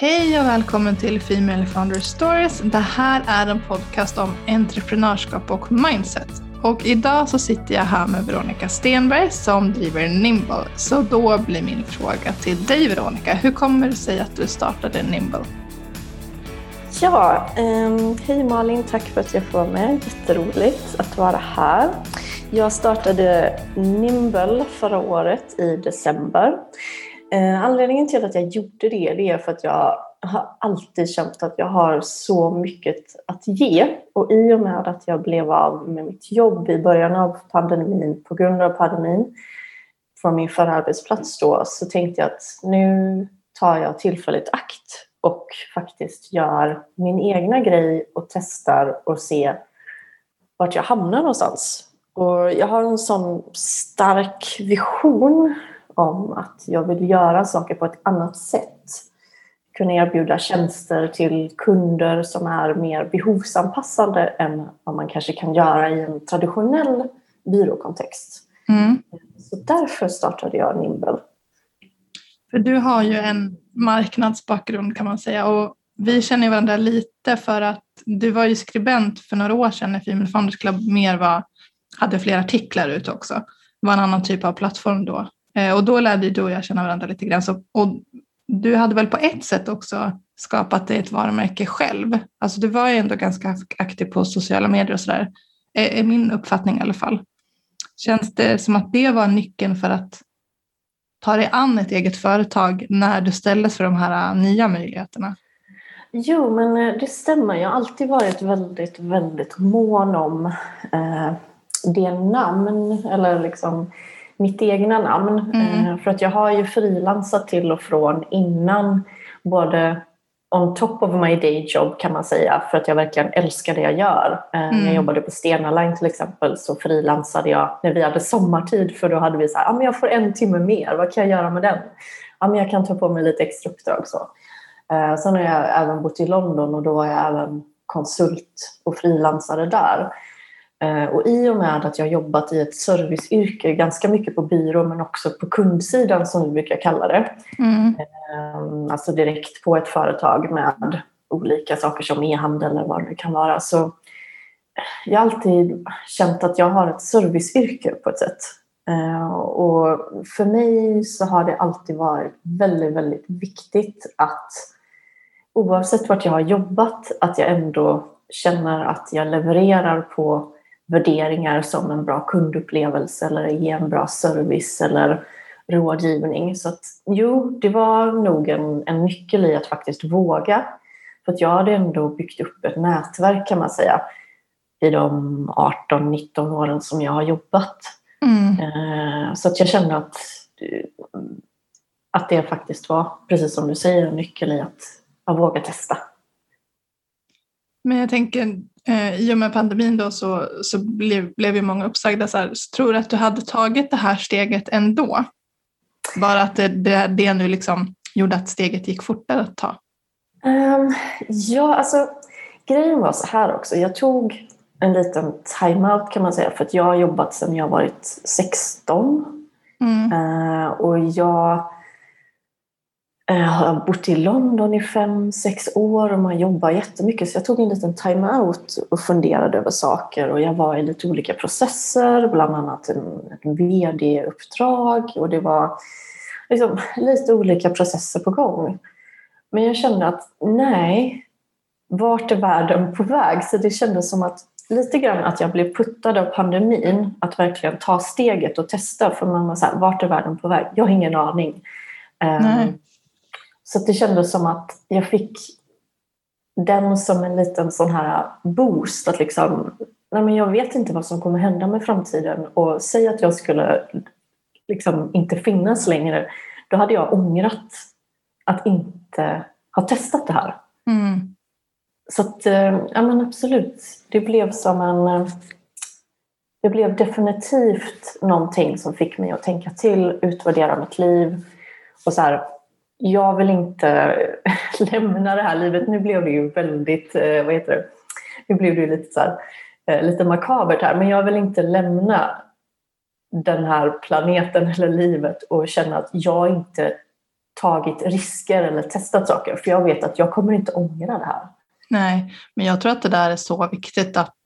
Hej och välkommen till Female Founder Stories. Det här är en podcast om entreprenörskap och mindset. Och idag så sitter jag här med Veronica Stenberg som driver Nimble. Så då blir min fråga till dig Veronica, hur kommer det sig att du startade Nimble? Ja, um, hej Malin, tack för att jag får vara med. Jätteroligt att vara här. Jag startade Nimble förra året i december. Eh, anledningen till att jag gjorde det, det är för att jag har alltid känt att jag har så mycket att ge. Och i och med att jag blev av med mitt jobb i början av pandemin, på grund av pandemin, från min förra arbetsplats då, så tänkte jag att nu tar jag tillfället akt och faktiskt gör min egna grej och testar och ser vart jag hamnar någonstans. Och jag har en sån stark vision om att jag vill göra saker på ett annat sätt. Kunna erbjuda tjänster till kunder som är mer behovsanpassade än vad man kanske kan göra i en traditionell byråkontext. Mm. Så därför startade jag Nimble. För du har ju en marknadsbakgrund kan man säga och vi känner varandra lite för att du var ju skribent för några år sedan när Female Founders Club mer var, hade fler artiklar ute också. Det var en annan typ av plattform då. Eh, och då lärde du och jag känna varandra lite grann. Så, och du hade väl på ett sätt också skapat dig ett varumärke själv. Alltså du var ju ändå ganska aktiv på sociala medier och sådär. Är, är min uppfattning i alla fall. Känns det som att det var nyckeln för att ta dig an ett eget företag när du ställdes för de här eh, nya möjligheterna? Jo, men det stämmer. Jag har alltid varit väldigt, väldigt mån om eh, det namn eller liksom mitt egna namn. Mm. Eh, för att jag har ju frilansat till och från innan både on top of my day job kan man säga för att jag verkligen älskar det jag gör. Eh, mm. När jag jobbade på Stena Line till exempel så frilansade jag när vi hade sommartid för då hade vi så här, ah, men jag får en timme mer, vad kan jag göra med den? Ja, men jag kan ta på mig lite extra uppdrag. Så. Eh, sen har jag även bott i London och då var jag även konsult och frilansade där. Eh, och i och med att jag jobbat i ett serviceyrke, ganska mycket på byrå men också på kundsidan som vi brukar kalla det. Mm. Eh, alltså direkt på ett företag med olika saker som e-handel eller vad det kan vara. Så jag har alltid känt att jag har ett serviceyrke på ett sätt. Eh, och för mig så har det alltid varit väldigt, väldigt viktigt att oavsett vart jag har jobbat, att jag ändå känner att jag levererar på värderingar som en bra kundupplevelse eller ge en bra service eller rådgivning. Så att, jo, det var nog en, en nyckel i att faktiskt våga. För att jag hade ändå byggt upp ett nätverk kan man säga i de 18-19 åren som jag har jobbat. Mm. Eh, så att jag kände att, att det faktiskt var, precis som du säger, en nyckel i att, att våga testa. Men jag tänker, eh, i och med pandemin då så, så blev, blev ju många uppsagda. Så här, tror du att du hade tagit det här steget ändå? Bara att det, det, det nu liksom gjorde att steget gick fortare att ta? Um, ja, alltså grejen var så här också. Jag tog en liten time-out kan man säga för att jag har jobbat sedan jag varit 16. Mm. Uh, och jag Eh, jag har bott i London i fem, sex år och man jobbar jättemycket. Så jag tog en liten time-out och funderade över saker. Och jag var i lite olika processer, bland annat ett VD-uppdrag. Och det var liksom lite olika processer på gång. Men jag kände att nej, vart är världen på väg? Så det kändes som att lite grann att jag blev puttad av pandemin. Att verkligen ta steget och testa. För man var så här, vart är världen på väg? Jag har ingen aning. Ehm, nej. Så det kändes som att jag fick den som en liten sån här boost. Att liksom, nej men jag vet inte vad som kommer hända med framtiden och säg att jag skulle liksom inte finnas längre. Då hade jag ångrat att inte ha testat det här. Mm. Så att, eh, ja men absolut. Det blev som en... Det blev definitivt någonting som fick mig att tänka till, utvärdera mitt liv och så här, jag vill inte lämna det här livet. Nu blev det ju väldigt, eh, vad heter det, nu blev det ju lite, så här, eh, lite makabert här, men jag vill inte lämna den här planeten eller livet och känna att jag inte tagit risker eller testat saker. För jag vet att jag kommer inte ångra det här. Nej, men jag tror att det där är så viktigt att,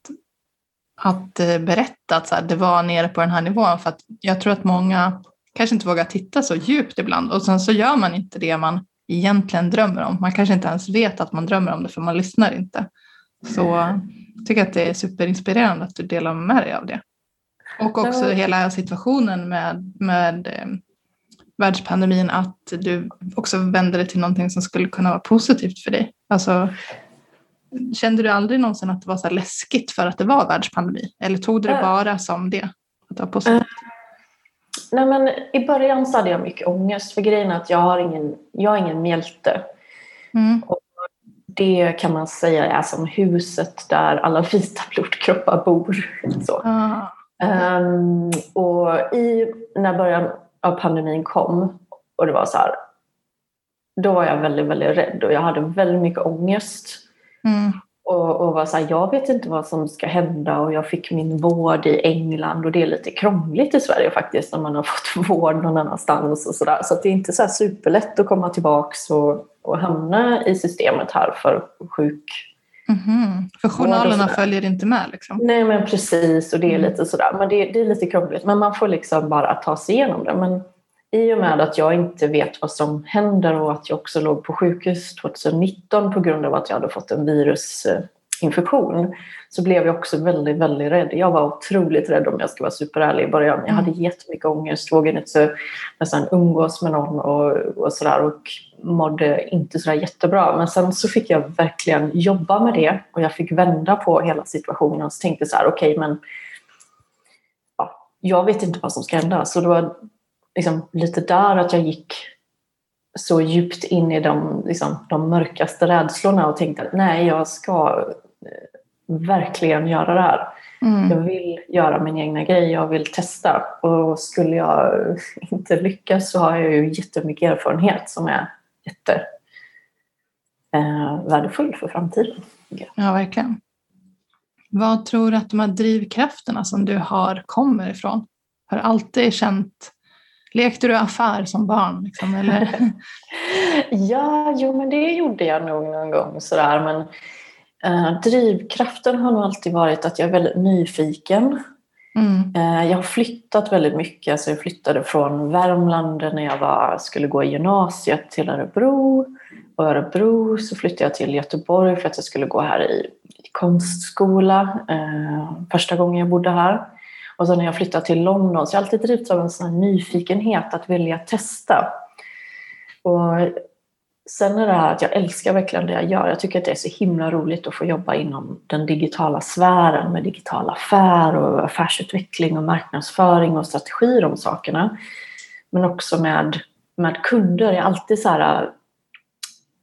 att eh, berätta att så här, det var nere på den här nivån. För att jag tror att många kanske inte vågar titta så djupt ibland och sen så gör man inte det man egentligen drömmer om. Man kanske inte ens vet att man drömmer om det för man lyssnar inte. Så jag tycker att det är superinspirerande att du delar med dig av det. Och också hela situationen med, med eh, världspandemin, att du också vänder det till någonting som skulle kunna vara positivt för dig. Alltså, kände du aldrig någonsin att det var så läskigt för att det var världspandemi? Eller tog du det bara som det? Att det var positivt? Nej, men I början så hade jag mycket ångest för grejen är att jag har ingen, jag har ingen mjälte. Mm. Och det kan man säga är som huset där alla vita blodkroppar bor. Så. Ah. Um, och i, när början av pandemin kom och det var så här, då var jag väldigt, väldigt rädd och jag hade väldigt mycket ångest. Mm. Och, och var så här, jag vet inte vad som ska hända och jag fick min vård i England och det är lite krångligt i Sverige faktiskt när man har fått vård någon annanstans och sådär. Så det är inte så superlätt att komma tillbaks och, och hamna i systemet här för sjuk Mm-hmm. För journalerna följer inte med? Liksom. Nej men precis och det är mm. lite sådär. Men det, det, är lite krångligt. Men man får liksom bara ta sig igenom det. Men i och med att jag inte vet vad som händer och att jag också låg på sjukhus 2019 på grund av att jag hade fått en virusinfektion så blev jag också väldigt, väldigt rädd. Jag var otroligt rädd om jag ska vara superärlig i början. Jag hade mm. jättemycket ångest, vågade inte nästan umgås med någon och, och sådär och mådde inte sådär jättebra. Men sen så fick jag verkligen jobba med det och jag fick vända på hela situationen och så tänkte så här, okej okay, men ja, jag vet inte vad som ska hända. Så det var liksom lite där att jag gick så djupt in i de, liksom, de mörkaste rädslorna och tänkte att nej, jag ska eh, verkligen göra det här. Mm. Jag vill göra min egna grej, jag vill testa. Och skulle jag inte lyckas så har jag ju jättemycket erfarenhet som är jätte eh, värdefull för framtiden. Ja, verkligen. Vad tror du att de här drivkrafterna som du har kommer ifrån? Har du alltid känt Lekte du affär som barn? Liksom, eller? ja, jo men det gjorde jag nog någon gång sådär. Men eh, drivkraften har nog alltid varit att jag är väldigt nyfiken. Mm. Eh, jag har flyttat väldigt mycket. Alltså jag flyttade från Värmland när jag var, skulle gå i gymnasiet till Örebro. Och Örebro så flyttade jag till Göteborg för att jag skulle gå här i, i konstskola. Eh, första gången jag bodde här. Och sen när jag flyttade till London så jag har alltid drivits av en sån nyfikenhet att vilja testa. Och sen är det här att jag älskar verkligen det jag gör. Jag tycker att det är så himla roligt att få jobba inom den digitala sfären med digital affär och affärsutveckling och marknadsföring och strategi de sakerna. Men också med, med kunder. Jag har alltid så här,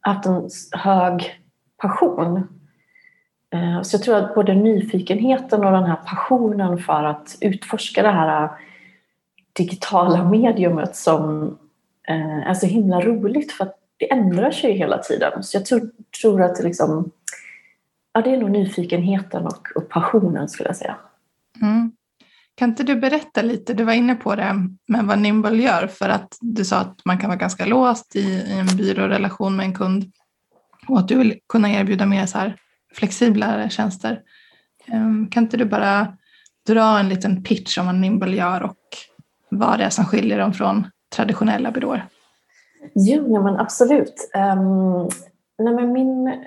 haft en hög passion Eh, så jag tror att både nyfikenheten och den här passionen för att utforska det här eh, digitala mediumet som eh, är så himla roligt för att det ändrar sig hela tiden. Så jag tror, tror att det, liksom, ja, det är nog nyfikenheten och, och passionen skulle jag säga. Mm. Kan inte du berätta lite, du var inne på det, med vad Nimble gör för att du sa att man kan vara ganska låst i, i en byrårelation med en kund och att du vill kunna erbjuda mer så här flexiblare tjänster. Ehm, kan inte du bara dra en liten pitch om vad Nimble gör och vad det är som skiljer dem från traditionella byråer? Jo, ja, men absolut. Um, nej, men min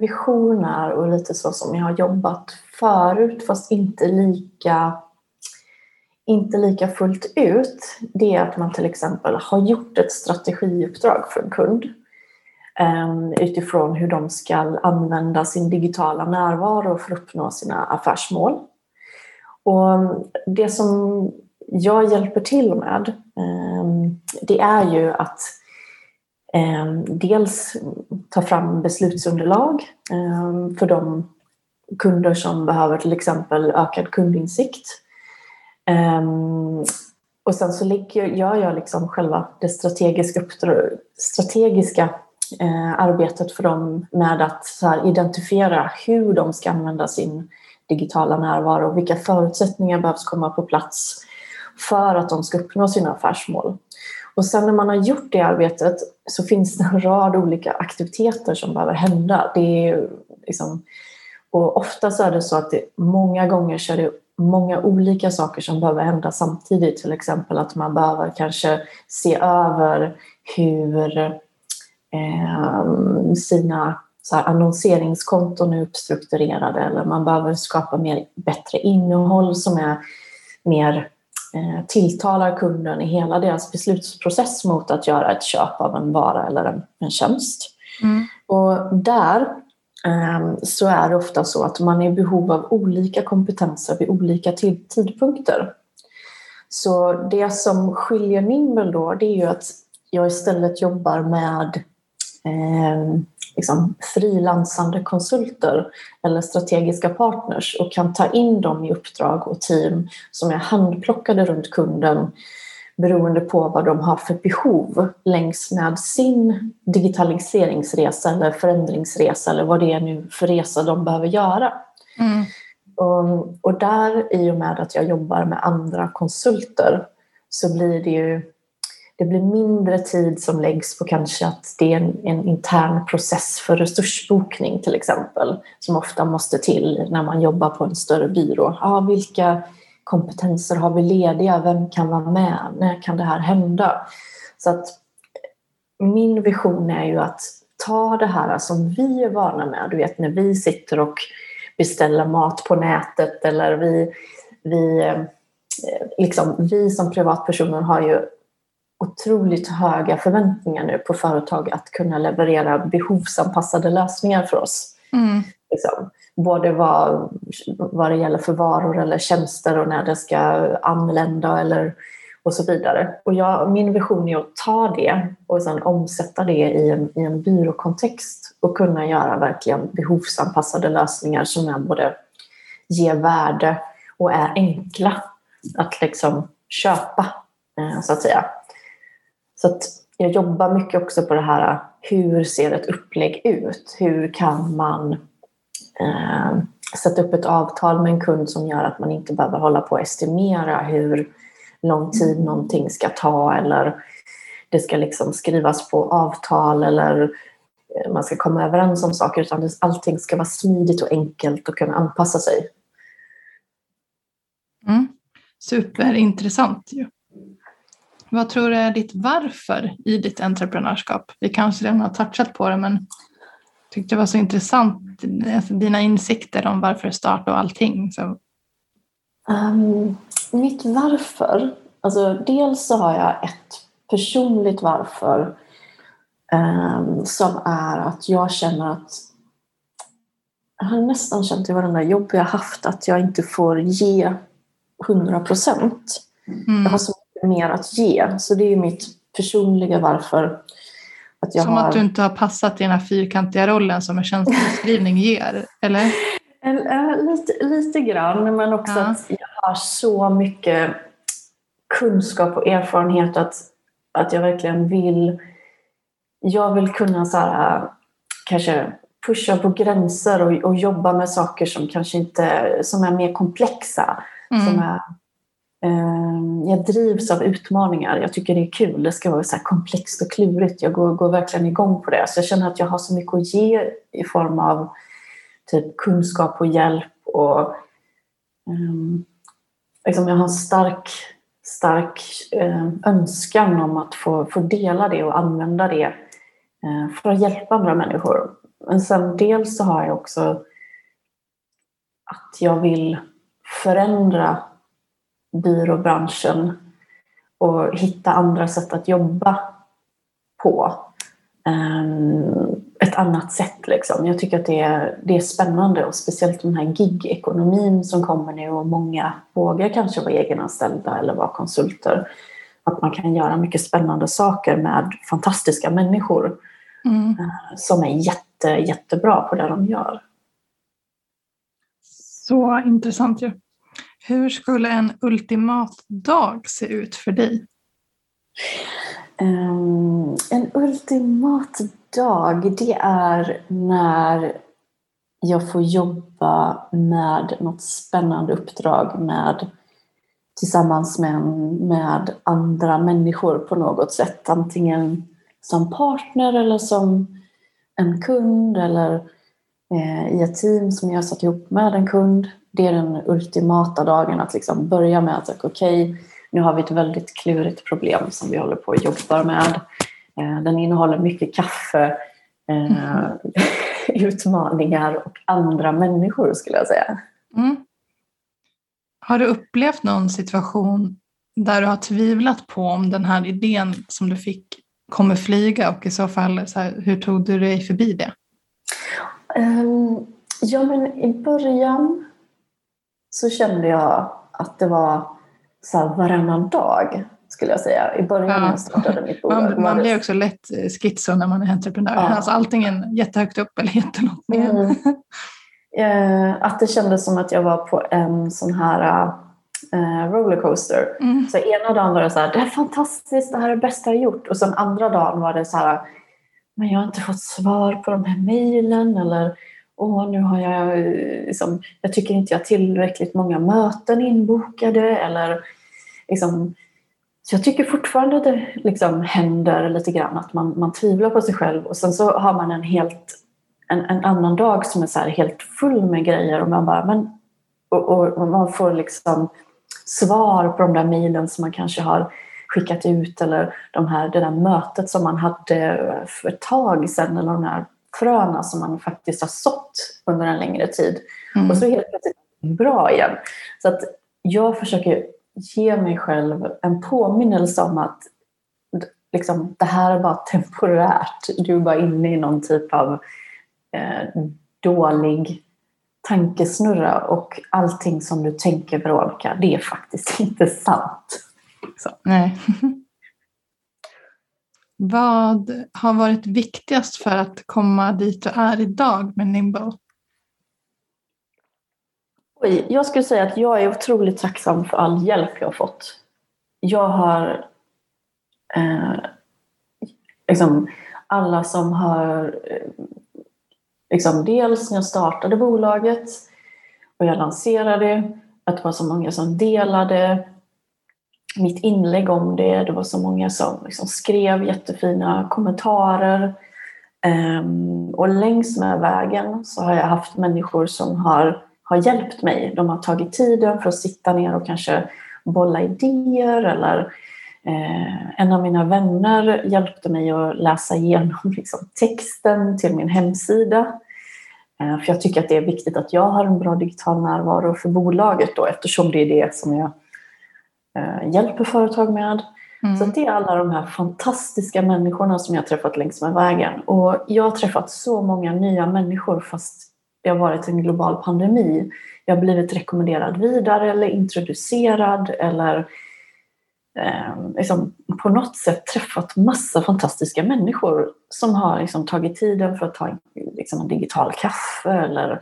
vision är, och lite så som jag har jobbat förut, fast inte lika, inte lika fullt ut, det är att man till exempel har gjort ett strategiuppdrag för en kund Ehm, utifrån hur de ska använda sin digitala närvaro för att uppnå sina affärsmål. Och det som jag hjälper till med ehm, det är ju att ehm, dels ta fram beslutsunderlag för de kunder som behöver till exempel ökad kundinsikt. Och sen så gör jag liksom själva det strategiska, strategiska eh, arbetet för dem med att här, identifiera hur de ska använda sin digitala närvaro och vilka förutsättningar behövs komma på plats för att de ska uppnå sina affärsmål. Och sen när man har gjort det arbetet så finns det en rad olika aktiviteter som behöver hända. Det är liksom, och ofta så är det så att det, många gånger så är det många olika saker som behöver hända samtidigt. Till exempel att man behöver kanske se över hur eh, sina så här, annonseringskonton är uppstrukturerade eller man behöver skapa mer, bättre innehåll som är mer eh, tilltalar kunden i hela deras beslutsprocess mot att göra ett köp av en vara eller en, en tjänst. Mm. Och där eh, så är det ofta så att man är i behov av olika kompetenser vid olika tidpunkter. Så det som skiljer min väl då det är ju att jag istället jobbar med eh, liksom, frilansande konsulter eller strategiska partners och kan ta in dem i uppdrag och team som är handplockade runt kunden beroende på vad de har för behov längs med sin digitaliseringsresa eller förändringsresa eller vad det är nu för resa de behöver göra. Mm. Och, och där, i och med att jag jobbar med andra konsulter, så blir det ju det blir mindre tid som läggs på kanske att det är en, en, intern process för resursbokning till exempel, som ofta måste till när man jobbar på en större byrå. Ah, vilka kompetenser har vi lediga? Vem kan vara med? När kan det här hända? Så att min vision är ju att ta det här som vi är vana med, du vet när vi sitter och beställer mat på nätet eller vi, vi, eh, liksom, vi som privatpersoner har ju otroligt höga förväntningar nu på företag att kunna leverera behovsanpassade lösningar för oss. Mm. Liksom. Både vad, vad det gäller för varor eller tjänster och när det ska anlända eller och så vidare. Och jag, min vision är att ta det och sedan omsätta det i en, i en byråkontext och kunna göra verkligen behovsanpassade lösningar som är både ger värde och är enkla att liksom köpa, eh, så att säga. Så att jag jobbar mycket också på det här, hur ser ett upplägg ut? Hur kan man eh, sätta upp ett avtal med en kund som gör att man inte behöver hålla på och estimera hur lång tid någonting ska ta eller det ska liksom skrivas på avtal eller eh, man ska komma överens om saker utan allting ska vara smidigt och enkelt och kunna anpassa sig. Mm. Superintressant ju. Vad tror du är ditt varför i ditt entreprenörskap? Vi kanske redan har touchat på det, men tyckte det var så intressant, alltså dina insikter om varför starta och allting. Så. Um, mitt varför? Alltså, dels så har jag ett personligt varför um, som är att jag känner att jag har nästan känt i varenda jobb jag haft att jag inte får ge 100 procent. Mm. Jag har så mer att ge. Så det är mitt personliga varför. Att jag som har... att du inte har passat i den här fyrkantiga rollen som en tjänstebeskrivning ger, eller? Lite, lite grann, men också ja. att jag har så mycket kunskap och erfarenhet att, att jag verkligen vill... Jag vill kunna så här, kanske pusha på gränser och, och jobba med saker som kanske inte som är mer komplexa. Mm. Som är Ehm, jag drivs av utmaningar. Jag tycker det är kul. Det ska vara så komplext och klurigt. Jag går, går, verkligen igång på det. Så jag känner att jag har så mycket att ge i form av typ kunskap och hjälp. Och, um, liksom jag har en stark, stark um, önskan om att få, få dela det och använda det uh, för att hjälpa andra människor. Men sen dels så har jag också att jag vill förändra byråbranschen och hitta andra sätt att jobba på. Um, ett annat sätt. Liksom. Jag tycker att det är, det är spännande och speciellt den här gig-ekonomin som kommer nu och många vågar kanske vara egenanställda eller vara konsulter. Att man kan göra mycket spännande saker med fantastiska människor mm. uh, som är jätte, jättebra på det de gör. Så intressant ju. Hur skulle en ultimat dag se ut för dig? Um, en ultimat dag, det är när jag får jobba med något spännande uppdrag med tillsammans med, med andra människor på något sätt. Antingen som partner eller som en kund eller eh, i ett team som jag satt ihop med en kund. Det är den ultimata dagen att liksom börja med att okej, okay, nu har vi ett väldigt klurigt problem som vi håller på att jobba med. Eh, den innehåller mycket kaffe, eh, utmaningar och andra människor skulle jag säga. Mm. Har du upplevt någon situation där du har tvivlat på om den här idén som du fick kommer flyga och i så fall, så här, hur tog du dig förbi det? Um, ja, men i början så kände jag att det var så här varannan dag skulle jag säga. I början ja. när jag startade mitt bolag. Man, man blir också lätt eh, schizo när man är entreprenör. Ja. Alltså antingen jättehögt upp eller jättelångt ner. Mm. Eh, att det kändes som att jag var på en sån här eh, rollercoaster. Mm. Så ena dagen var det så här, det är fantastiskt, det här är det bästa jag gjort. Och sen andra dagen var det så här, men jag har inte fått svar på de här mejlen eller åh, nu har jag, eh, liksom, jag tycker inte jag har tillräckligt många möten inbokade eller liksom, så jag tycker fortfarande det liksom händer lite grann att man, man tvivlar på sig själv och sen så har man en helt en, en annan dag som är så helt full med grejer och man bara men och, och, och man får liksom svar på de där mejlen som man kanske har skickat ut eller de här, det där mötet som man hade för ett tag sedan eller de här fröna som man faktiskt har sått under en längre tid. Mm. Och så helt plötsligt bra igen. Så att jag försöker ge mig själv en påminnelse om att liksom, det här är bara temporärt. Du är bara inne i någon typ av eh, dålig tankesnurra och allting som du tänker Veronica, det är faktiskt inte sant. Så. Nej. Vad har varit viktigast för att komma dit du är idag med Nimble? Oj, jag skulle säga att jag är otroligt tacksam för all hjälp jag har fått. Jag har eh, liksom alla som har eh, liksom dels när jag startade bolaget och jag lanserade, att det var så många som delade mitt inlägg om det. Det var så många som liksom skrev jättefina kommentarer. Um, och längs med vägen så har jag haft människor som har, har hjälpt mig. De har tagit tiden för att sitta ner och kanske bolla idéer eller eh, en av mina vänner hjälpte mig att läsa igenom liksom, texten till min hemsida. Eh, för jag tycker att det är viktigt att jag har en bra digital närvaro för bolaget då eftersom det är det som jag hjälper företag med. Mm. Så det är alla de här fantastiska människorna som jag har träffat längs med vägen. Och jag har träffat så många nya människor fast det har varit en global pandemi. Jag har blivit rekommenderad vidare eller introducerad eller eh, liksom på något sätt träffat massa fantastiska människor som har liksom tagit tiden för att ta liksom en digital kaffe eller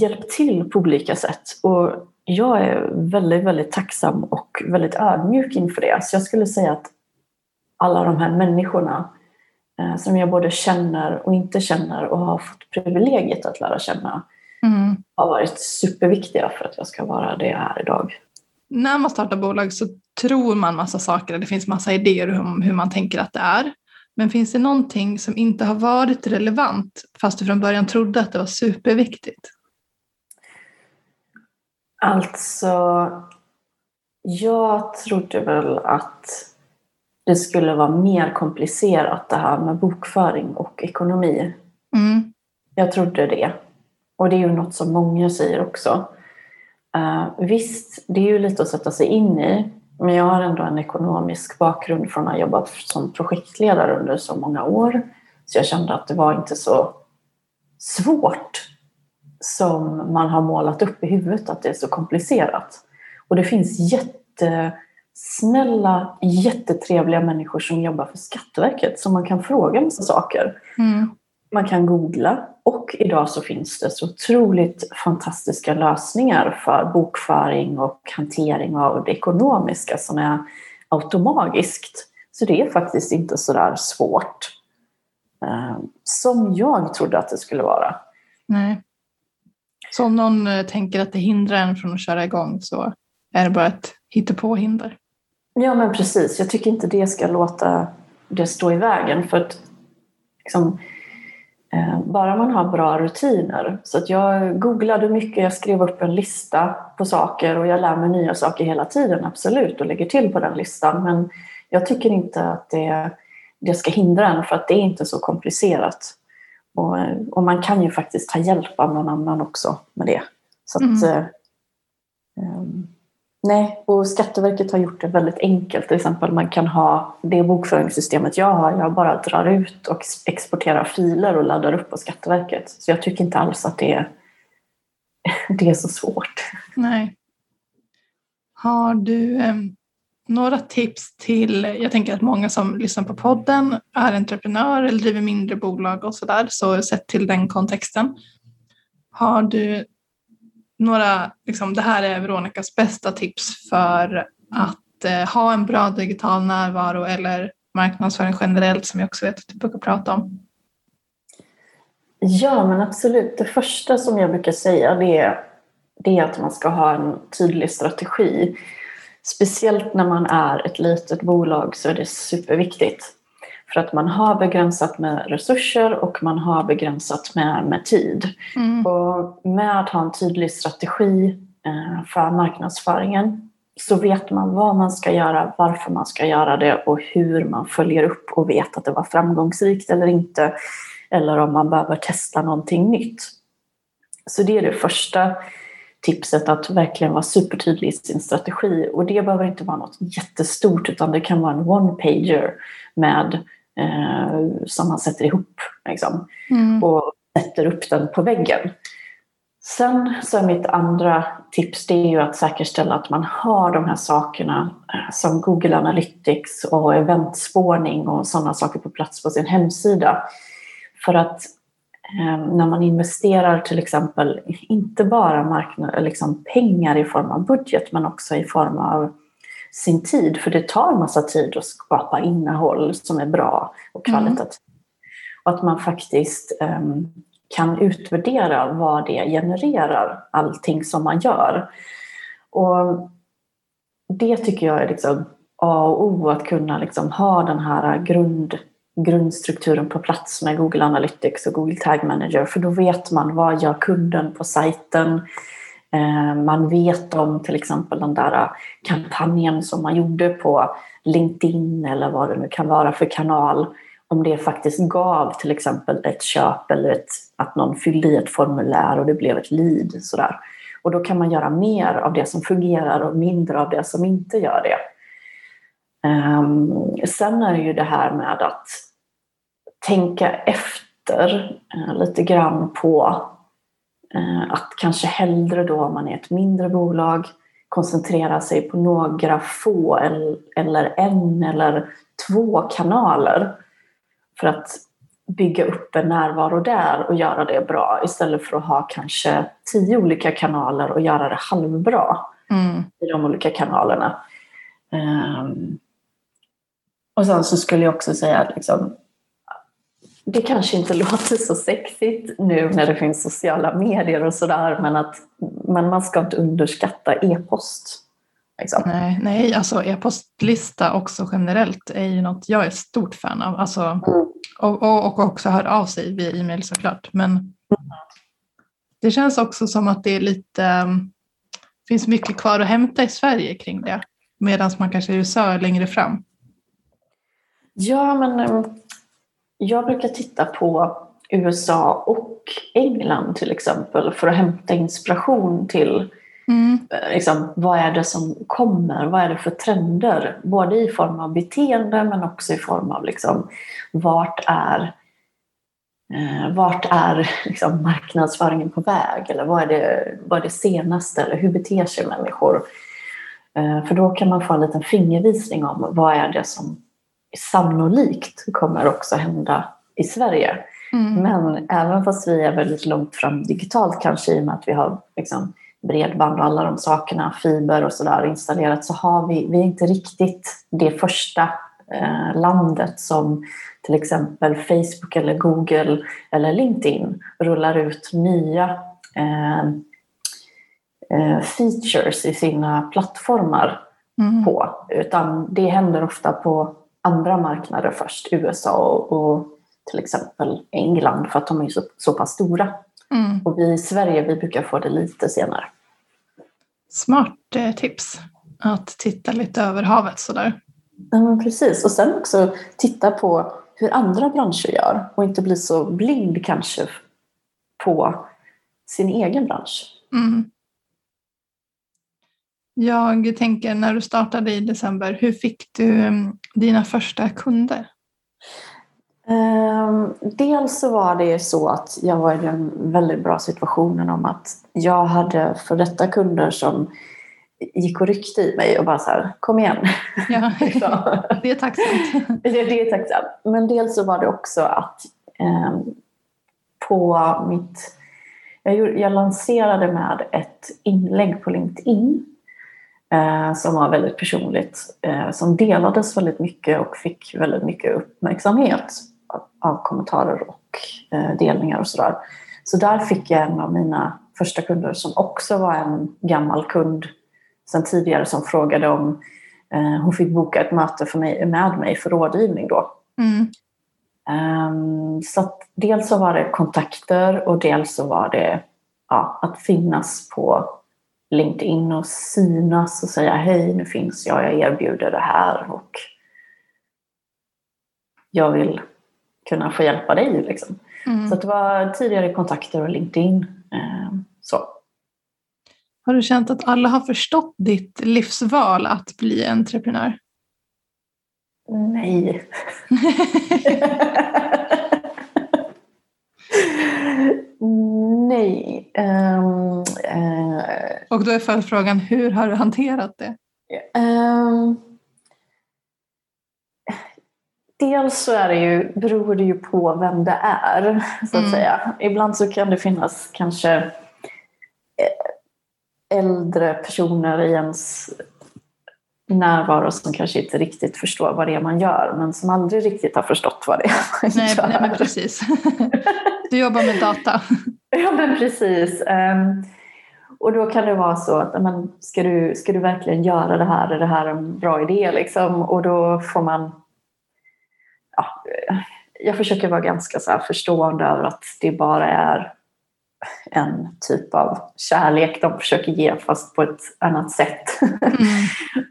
hjälpt till på olika sätt. Och jag är väldigt, väldigt tacksam och väldigt ödmjuk inför det. Så jag skulle säga att alla de här människorna eh, som jag både känner och inte känner och har fått privilegiet att lära känna mm. har varit superviktiga för att jag ska vara det jag är idag. När man startar bolag så tror man massa saker, det finns massa idéer om hur man tänker att det är. Men finns det någonting som inte har varit relevant fast du från början trodde att det var superviktigt? Alltså, jag trodde väl att det skulle vara mer komplicerat det här med bokföring och ekonomi. Mm. Jag trodde det. Och det är ju något som många säger också. Uh, visst, det är ju lite att sätta sig in i. Men jag har ändå en ekonomisk bakgrund från att ha jobbat som projektledare under så många år. Så jag kände att det var inte så svårt som man har målat upp i huvudet, att det är så komplicerat. Och det finns jättesnälla, jättetrevliga människor som jobbar för Skatteverket som man kan fråga massa saker. Mm. Man kan googla och idag så finns det så otroligt fantastiska lösningar för bokföring och hantering av det ekonomiska som är automagiskt. Så det är faktiskt inte så där svårt eh, som jag trodde att det skulle vara. Nej. Så om någon eh, tänker att det hindrar en från att köra igång så är det bara ett hittepåhinder. Ja men precis, jag tycker inte det ska låta det stå i vägen för att liksom, eh, bara man har bra rutiner. Så att jag googlade mycket, jag skrev upp en lista på saker och jag lär mig nya saker hela tiden, absolut, och lägger till på den listan. Men jag tycker inte att det, det ska hindra en för att det är inte så komplicerat. Och, och man kan ju faktiskt ta hjälp av någon annan också med det. Så att, mm. um, Nej, och Skatteverket har gjort det väldigt enkelt. Till exempel man kan ha det bokföringssystemet jag har. Jag bara drar ut och exporterar filer och laddar upp på Skatteverket. Så jag tycker inte alls att det är, det är så svårt. Nej. Har du eh, några tips till, jag tänker att många som lyssnar på podden är entreprenör eller driver mindre bolag och sådär, så sett till den kontexten. Har du några, liksom, det här är Veronikas bästa tips för att eh, ha en bra digital närvaro eller marknadsföring generellt som jag också vet att du brukar prata om? Ja, men absolut. Det första som jag brukar säga det är, det är att man ska ha en tydlig strategi. Speciellt när man är ett litet bolag så är det superviktigt. För att man har begränsat med resurser och man har begränsat med, med tid. Mm. Och med att ha en tydlig strategi eh, för marknadsföringen så vet man vad man ska göra, varför man ska göra det och hur man följer upp och vet att det var framgångsrikt eller inte. Eller om man behöver testa någonting nytt. Så det är det första tipset, att verkligen vara supertydlig i sin strategi. Och det behöver inte vara något jättestort utan det kan vara en one-pager med eh, som man sätter ihop liksom, mm. och sätter upp den på väggen. Sen så är mitt andra tips det är ju att säkerställa att man har de här sakerna eh, som Google Analytics och eventspårning och sådana saker på plats på sin hemsida. För att när man investerar till exempel, inte bara marknad, liksom pengar i form av budget men också i form av sin tid, för det tar massa tid att skapa innehåll som är bra och mm. kvalitativt. Mm. Och att man faktiskt um, kan utvärdera vad det genererar, allting som man gör. Och det tycker jag är liksom A och O, att kunna liksom ha den här grund, grundstrukturen på plats med Google Analytics och Google Tag Manager, för då vet man vad gör kunden på sajten, eh, man vet om till exempel den där eh, kampanjen som man gjorde på LinkedIn eller vad det nu kan vara för kanal. Om det faktiskt gav till exempel ett köp eller ett, att någon fyllde i ett formulär och det blev ett lead. Sådär. Och då kan man göra mer av det som fungerar och mindre av det som inte gör det. Um, sen är det ju det här med att tänka efter uh, lite grann på Eh, att kanske hellre då om man är ett mindre bolag koncentrera sig på några få eller en eller två kanaler för att bygga upp en närvaro där och göra det bra istället för att ha kanske tio olika kanaler och göra det halvbra mm. i de olika kanalerna. Um, och sen så skulle jag också säga att liksom, det kanske inte låter så sexigt nu när det finns sociala medier och sådär, men, att, men man ska inte underskatta e-post. Liksom. Nej, nej, alltså e-postlista också generellt är ju något jag är stort fan av. Alltså, mm. och, och, och, också hör av sig via e-mail såklart. Men mm. det känns också som att det är lite, finns mycket kvar att hämta i Sverige kring det. Medan man kanske i USA är längre fram. Ja, men um, jag brukar titta på USA och England till exempel för att hämta inspiration till mm. Eh, liksom, vad är det som kommer, vad är det för trender? Både i form av beteende men också i form av liksom, vart är eh, vart är liksom, marknadsföringen på väg? Eller vad är, det, vad är det senaste? Eller hur beter sig människor? Eh, för då kan man få en liten fingervisning om vad är det som sannolikt kommer också hända i Sverige. Mm. Men även fast vi är väldigt långt fram digitalt kanske i och med att vi har liksom bredband och alla de sakerna, fiber och sådär installerat så har vi, vi är inte riktigt det första eh, landet som till exempel Facebook eller Google eller LinkedIn rullar ut nya eh, eh, features i sina plattformar mm. på. Utan det händer ofta på andra marknader först. USA och, och till exempel England för att de är så, så pass stora. Mm. Och vi i Sverige vi brukar få det lite senare. Smart eh, tips att titta lite över havet sådär. Ja, precis. Och sen också titta på hur andra branscher gör och inte bli så blind kanske på sin egen bransch. Mm. Jag tänker när du startade i december, hur fick du mm, dina första kunder? Um, dels så var det så att jag var i den väldigt bra situationen om att jag hade för detta kunder som gick och ryckte i mig och bara så här, kom igen. Ja, det är tacksamt. det, det är tacksamt. Men dels så var det också att eh, på mitt... Jag, jag lanserade med ett inlägg på LinkedIn som var väldigt personligt, eh, som delades väldigt mycket och fick väldigt mycket uppmärksamhet av, kommentarer och eh, delningar och sådär. Så där fick jag en av mina första kunder som också var en gammal kund sen tidigare som frågade om eh, hon fick boka ett möte för mig, med mig för rådgivning då. Mm. Um, så dels så var det kontakter och dels så var det ja, att finnas på LinkedIn och synas och säga hej, nu finns jag, jag erbjuder det här och jag vill kunna få hjälpa dig. Liksom. Mm. Så det var tidigare kontakter och LinkedIn. Um, så. Har du känt att alla har förstått ditt livsval att bli entreprenör? Nej. Nej. Um, uh, Och då är följdfrågan, hur har du hanterat det? Um, dels så är det ju, beror det ju på vem det är, så att mm. säga. Ibland så kan det finnas kanske äldre personer i ens närvaro som kanske inte riktigt förstår vad det är man gör men som aldrig riktigt har förstått vad det är man nej, gör. Nej, men precis. Du jobbar med data. Ja, men precis. Ehm, och då kan det vara så att men, ska, du, ska du verkligen göra det här? Är det här en bra idé? Liksom? Och då får man... Ja, jag försöker vara ganska så förstående över att det bara är en typ av kärlek de försöker ge fast på ett annat sätt. Mm.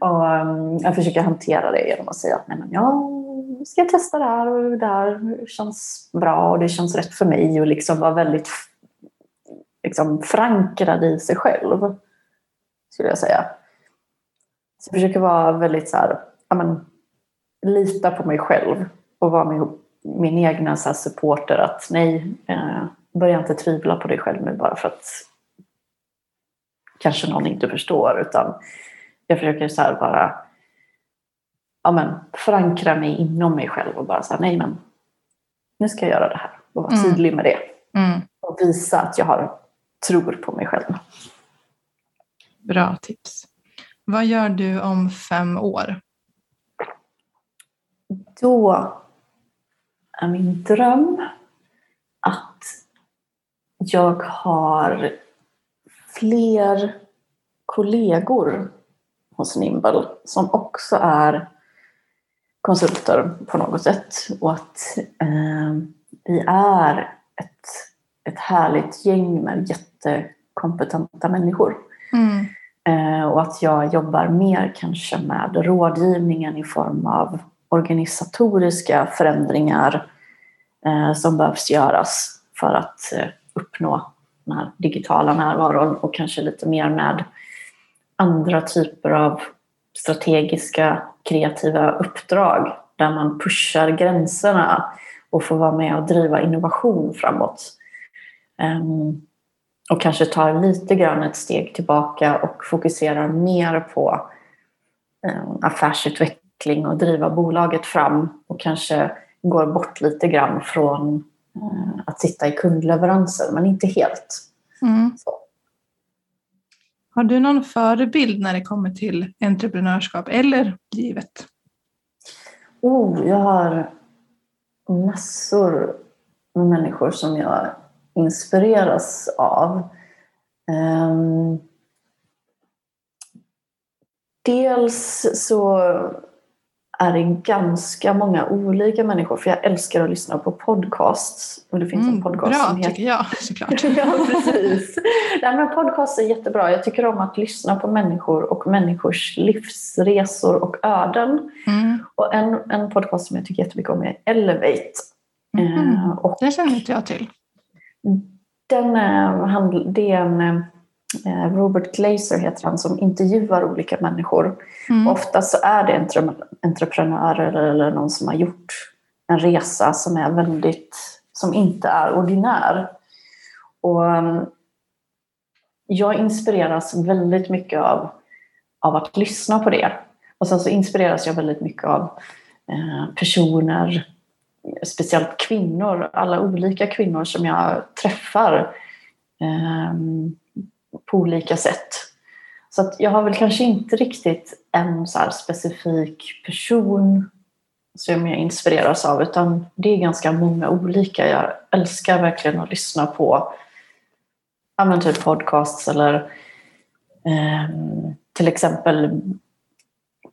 och um, jag försöker hantera det genom att säga att Nej, men jag ska testa det här och det här känns bra och det känns rätt för mig och liksom vara väldigt liksom, förankrad i sig själv. Skulle jag säga. Så jag försöker vara väldigt så här, ja, men, lita på mig själv och vara min, min egna så supporter att nej, eh, börja inte tvivla på dig själv nu bara för att kanske någon inte förstår utan jag försöker så här bara ja, men, förankra mig inom mig själv och bara säga nej men nu ska jag göra det här och vara mm. tydlig med det. Mm. Och visa att jag har tror på mig själv. Bra tips. Vad gör du om fem år? Då är min dröm jag har fler kollegor hos Nimble som också är konsulter på något sätt och att eh, vi är ett, ett härligt gäng med jättekompetenta människor. Mm. Eh, och att jag jobbar mer kanske med rådgivningen i form av organisatoriska förändringar eh, som behövs göras för att eh, uppnå den här digitala närvaron och kanske lite mer med andra typer av strategiska kreativa uppdrag där man pushar gränserna och får vara med och driva innovation framåt. Um, och kanske tar lite grann ett steg tillbaka och fokuserar mer på um, affärsutveckling och driva bolaget fram och kanske går bort lite grann från att sitta i kundleveranser, men inte helt. Mm. Har du någon förebild när det kommer till entreprenörskap eller livet? Oh, jag har massor med människor som jag inspireras av. Um, dels så är det ganska många olika människor. För jag älskar att lyssna på podcasts. Och det finns mm, en podcast bra, som heter... tycker jag såklart. ja, precis. Nej, men podcast är jättebra. Jag tycker om att lyssna på människor och människors livsresor och öden. Mm. Och en, en podcast som jag tycker jättemycket om är Elevate. Mm. Eh, och det känner inte jag till. Den, eh, det är en Eh, Robert Glazer heter han som intervjuar olika människor. Mm. Ofta så är det entreprenörer eller någon som har gjort en resa som är väldigt, som inte är ordinär. Och ehm, jag inspireras väldigt mycket av, av att lyssna på det. Och sen så inspireras jag väldigt mycket av eh, personer, speciellt kvinnor, alla olika kvinnor som jag träffar. Um, på olika sätt. Så att jag har väl kanske inte riktigt en så specifik person som jag inspireras av utan det är ganska många olika. Jag älskar verkligen att lyssna på ja, typ podcasts eller eh, till exempel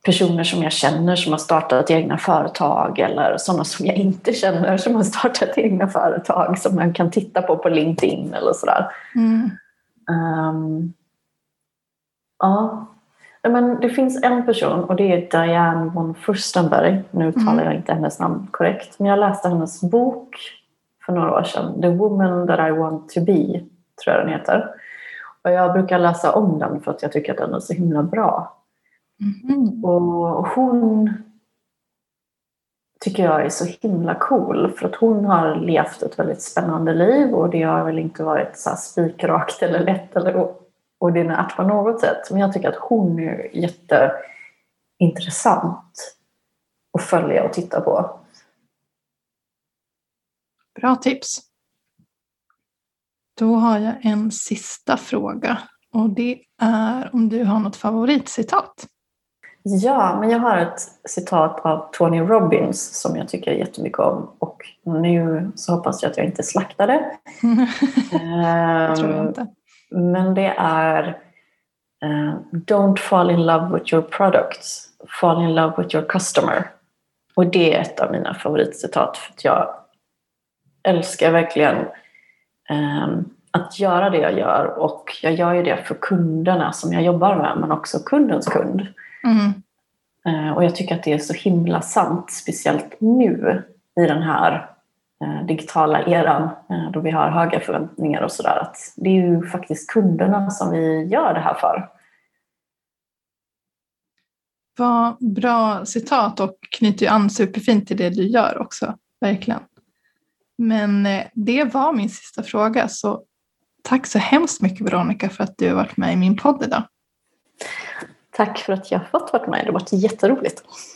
personer som jag känner som har startat egna företag eller sådana som jag inte känner som har startat egna företag som man kan titta på på LinkedIn eller sådär. Mm. Um, ja, men det finns en person och det är Diane von Furstenberg. Nu mm. talar jag inte hennes namn korrekt, men jag läste hennes bok för några år sedan. The woman that I want to be, tror jag den heter. Och jag brukar läsa om den för att jag tycker att den är så himla bra. Mm. Och hon tycker jag är så himla cool för att hon har levt ett väldigt spännande liv och det har väl inte varit så spikrakt eller lätt eller ordinärt på något sätt. Men jag tycker att hon är jätteintressant att följa och titta på. Bra tips. Då har jag en sista fråga och det är om du har något favoritcitat? Ja, men jag har ett citat av Tony Robbins som jag tycker jättemycket om och nu så hoppas jag att jag inte slaktar det. tror jag inte. Men det är uh, Don't fall in love with your products, fall in love with your customer. Och det är ett av mina favoritcitat för att jag älskar verkligen um, att göra det jag gör och jag gör ju det för kunderna som jag jobbar med men också kundens kund. Mm. Uh, och jag tycker att det är så himla sant, speciellt nu i den här uh, digitala eran uh, då vi har höga förväntningar och sådär. Att det är ju faktiskt kunderna som vi gör det här för. Vad bra citat och knyter ju an superfint till det du gör också, verkligen. Men det var min sista fråga, så tack så hemskt mycket Veronica för att du har varit med i min podd idag. Tack för att jag fått vara med. Det har varit jätteroligt.